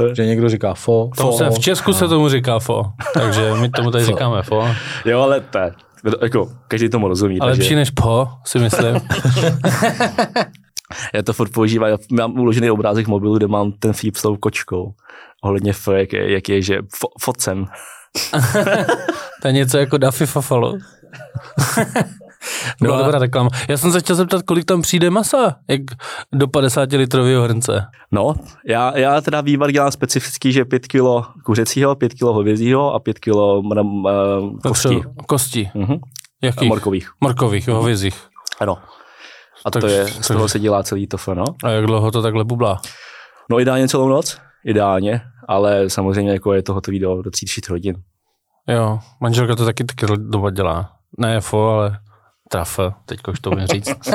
F. že někdo říká fo, fo. se, v Česku se tomu říká fo, takže my tomu tady Fo. říkáme fo. Jo, ale to je, jako, každý tomu rozumí. Ale takže lepší než po, si myslím. Já to furt používám, já mám uložený obrázek mobilu, kde mám ten vtip s tou kočkou. Ohledně F, jak je, jak je že fo, focem. To je něco jako Daffy Fafalo. No Byla a- dobrá reklama. Já jsem se chtěl zeptat, kolik tam přijde masa jak do 50 litrového hrnce. No, já, já teda vývar dělám specifický, že 5 kilo kuřecího, 5 kilo hovězího a 5 kilo uh, kostí. Kosti. Mhm. A Jakých? morkových. Morkových, hovězích. Ano. A Tak- to je, z toho se dělá celý to no. A jak dlouho to takhle bublá? No ideálně celou noc, ideálně, ale samozřejmě jako je to hotový do, do 3-4 hodin. Jo, manželka to taky taky doma dělá. Ne fo, ale traf, teďko už to umím říct.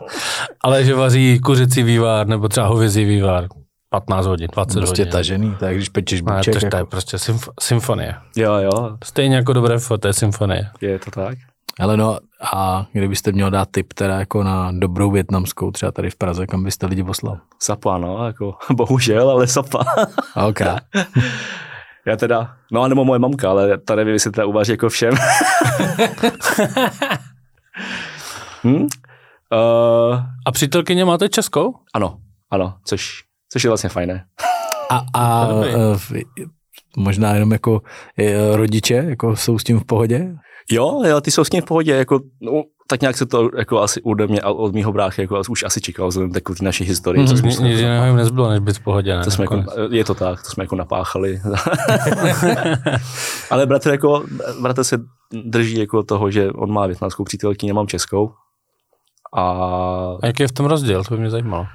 ale že vaří kuřecí vývar nebo třeba hovězí vývar 15 hodin, 20 Prostě hodin. tažený, tak když pečeš Ne, buček, to, to je jako. prostě symf- symfonie. Jo, jo, Stejně jako dobré fo, to je symfonie. je to tak. Ale no a kdybyste měl dát tip teda jako na dobrou větnamskou, třeba tady v Praze, kam byste lidi poslal? Sapa, no, jako bohužel, ale sapa. OK. Já teda, no a nebo moje mamka, ale ta nevím, jestli teda uvaří jako všem. Hm? uh, A přítelkyně máte českou? ano, ano, což, což je vlastně fajné. A, a v- možná jenom jako eh, rodiče, jako jsou s tím v pohodě? Jo, jo, ty jsou s tím v pohodě, jako, no, tak nějak se to jako asi ode mě a od mýho bráchy jako už asi čekal vzhledem k té naší historii. co jsme Nic se- jiného jim nezbylo, než být v pohodě. Ne? to jsme jako, je to tak, to jsme jako napáchali. Ale bratr, jako, bratr se drží jako toho, že on má větnamskou přítelkyni, já mám českou. A A jaký je v tom rozdíl? To by mě zajímalo.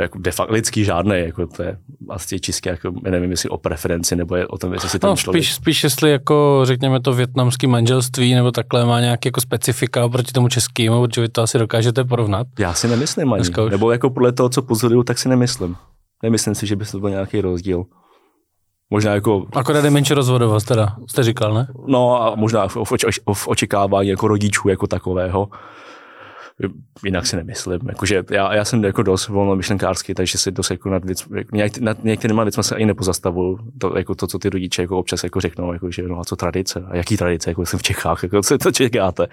jako de facto lidský žádný, jako to je asi čistě, jako, nevím, jestli o preferenci, nebo je o tom, jestli si ten No, člověk... spíš, spíš jestli jako, řekněme to větnamský manželství nebo takhle má nějaké jako specifika oproti tomu českému, protože vy to asi dokážete porovnat. Já si nemyslím ani, nebo jako podle toho, co pozoruju, tak si nemyslím. Nemyslím si, že by to byl nějaký rozdíl. Možná jako, Akorát je menší rozvodovost teda, jste říkal, ne? no a možná v, v, v očekávání jako rodičů jako takového. Jinak si nemyslím. Jakože já, já jsem jako dost volnomyšlenkářský, takže si dost jako nad, věc, nějak, nad některýma věcmi se ani nepozastavuju. To, jako to, co ty rodiče jako občas jako řeknou, jako, že no a co tradice? A jaký tradice? Jako jsem v Čechách, jako, co to čekáte?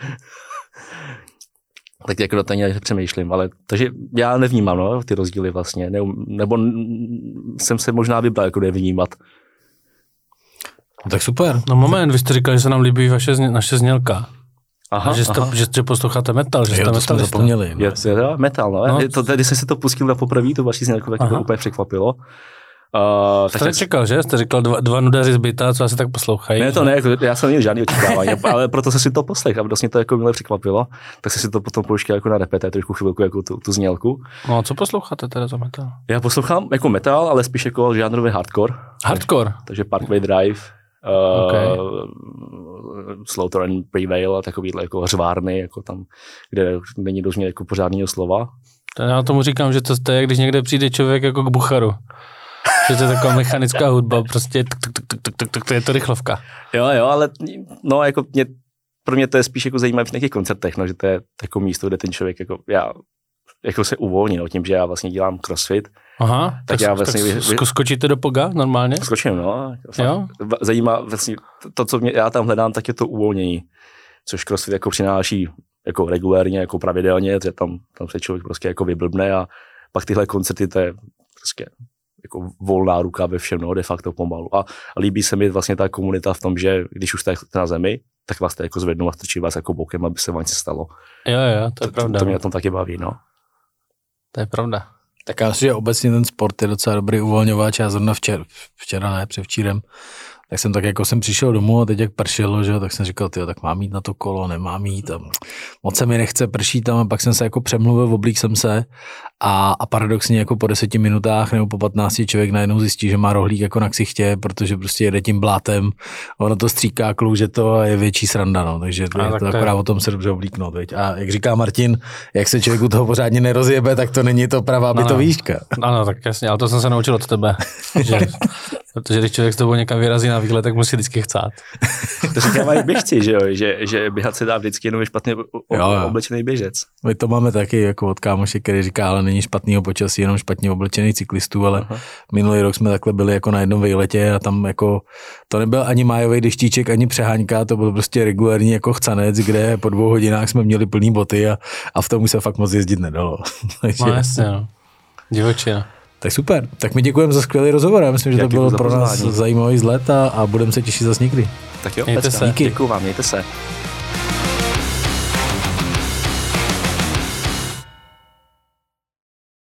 tak jako na to ani přemýšlím, ale takže já nevnímám no, ty rozdíly vlastně, ne, nebo jsem se možná vybral jako nevnímat. No, tak super. No moment, vy jste říkal, že se nám líbí vaše, zně, naše znělka. Aha, A že, jste, že, že posloucháte metal, že jste Jo, to jsme zapomněli. no. Je, je, je metal, no. No. no. To, když jsem si to pustil na poprvé, to vaši znělku, tak mě to Aha. úplně překvapilo. Uh, Jste nečekal, že? Jste říkal dva, dva nudaři z byta, co asi tak poslouchají. ne, to ne, jako, já jsem neměl žádný očekávání, ale proto jsem si to poslech a vlastně to jako milé překvapilo. Tak jsem si to potom pouštěl jako na repete, trošku chvilku jako tu, tu znělku. No a co posloucháte teda za metal? Já poslouchám jako metal, ale spíš jako žánrový hardcore, Hardcore. takže Parkway Drive, uh, Okay. Slaughter and Prevail a takovýhle jako hřvárny, jako tam, kde není dost jako pořádného slova. To Já tomu říkám, že to, to je, když někde přijde člověk jako k Bucharu. Že to je taková mechanická hudba, prostě tuk, tuk, tuk, tuk, tuk, tuk, to je to rychlovka. Jo, jo, ale no, jako mě, pro mě to je spíš jako zajímavé v nějakých koncertech, no, že to je jako místo, kde ten člověk jako, já, jako se uvolní, no, tím, že já vlastně dělám crossfit, Aha, tak, Tak já vlastně tak vy- vy- sko- skočíte do poga normálně? skočím, no. Jo? Zajímá, vlastně to, co mě, já tam hledám, tak je to uvolnění, což crossfit jako přináší jako regulérně, jako pravidelně, že tam, tam se člověk prostě jako vyblbne a pak tyhle koncerty, to je prostě jako volná ruka ve všem, no, de facto pomalu. A, a líbí se mi vlastně ta komunita v tom, že když už jste na zemi, tak vás to jako zvednou a strčí vás jako bokem, aby se vám něco stalo. Jo, jo, to je to, pravda. To, to mě na tom taky baví, no. To je pravda. Tak já myslím, že obecně ten sport je docela dobrý uvolňovač. Já zrovna včera, včera ne, převčírem, tak jsem tak jako jsem přišel domů a teď jak pršelo, že, tak jsem říkal, tyjo, tak mám jít na to kolo, nemám jít. A moc se mi nechce, prší tam a pak jsem se jako přemluvil, oblík jsem se a, a paradoxně jako po deseti minutách nebo po 15 člověk najednou zjistí, že má rohlík jako na ksichtě, protože prostě jede tím blátem, ono to stříká, klouže to a je větší sranda, no. takže to A je tak to akorát o tom se dobře oblíknout. Veď. A jak říká Martin, jak se člověk u toho pořádně nerozjebe, tak to není to pravá by No, to no. výška. Ano, tak jasně, ale to jsem se naučil od tebe. že, protože když člověk s tebou někam vyrazí na výlet, tak musí vždycky chcát. To říkávají běžci, že jo, že, že běhat se dá vždycky jenom je špatně oblečený běžec. My to máme taky jako od kámoše, který říká, ale není špatného počasí, jenom špatně oblečených cyklistů, ale Aha. minulý rok jsme takhle byli jako na jednom vejletě a tam jako to nebyl ani májový deštíček, ani přeháňka, to byl prostě regulární jako chcanec, kde po dvou hodinách jsme měli plný boty a, a v tom už se fakt moc jezdit nedalo. Takže, No jasně, no. Divočina. Tak super, tak my děkujeme za skvělý rozhovor, já myslím, že Já to bylo pro nás zajímavý zlet a, a budeme se těšit zase někdy. Tak jo, Mějte pecka. se. Děkuju vám, mějte se.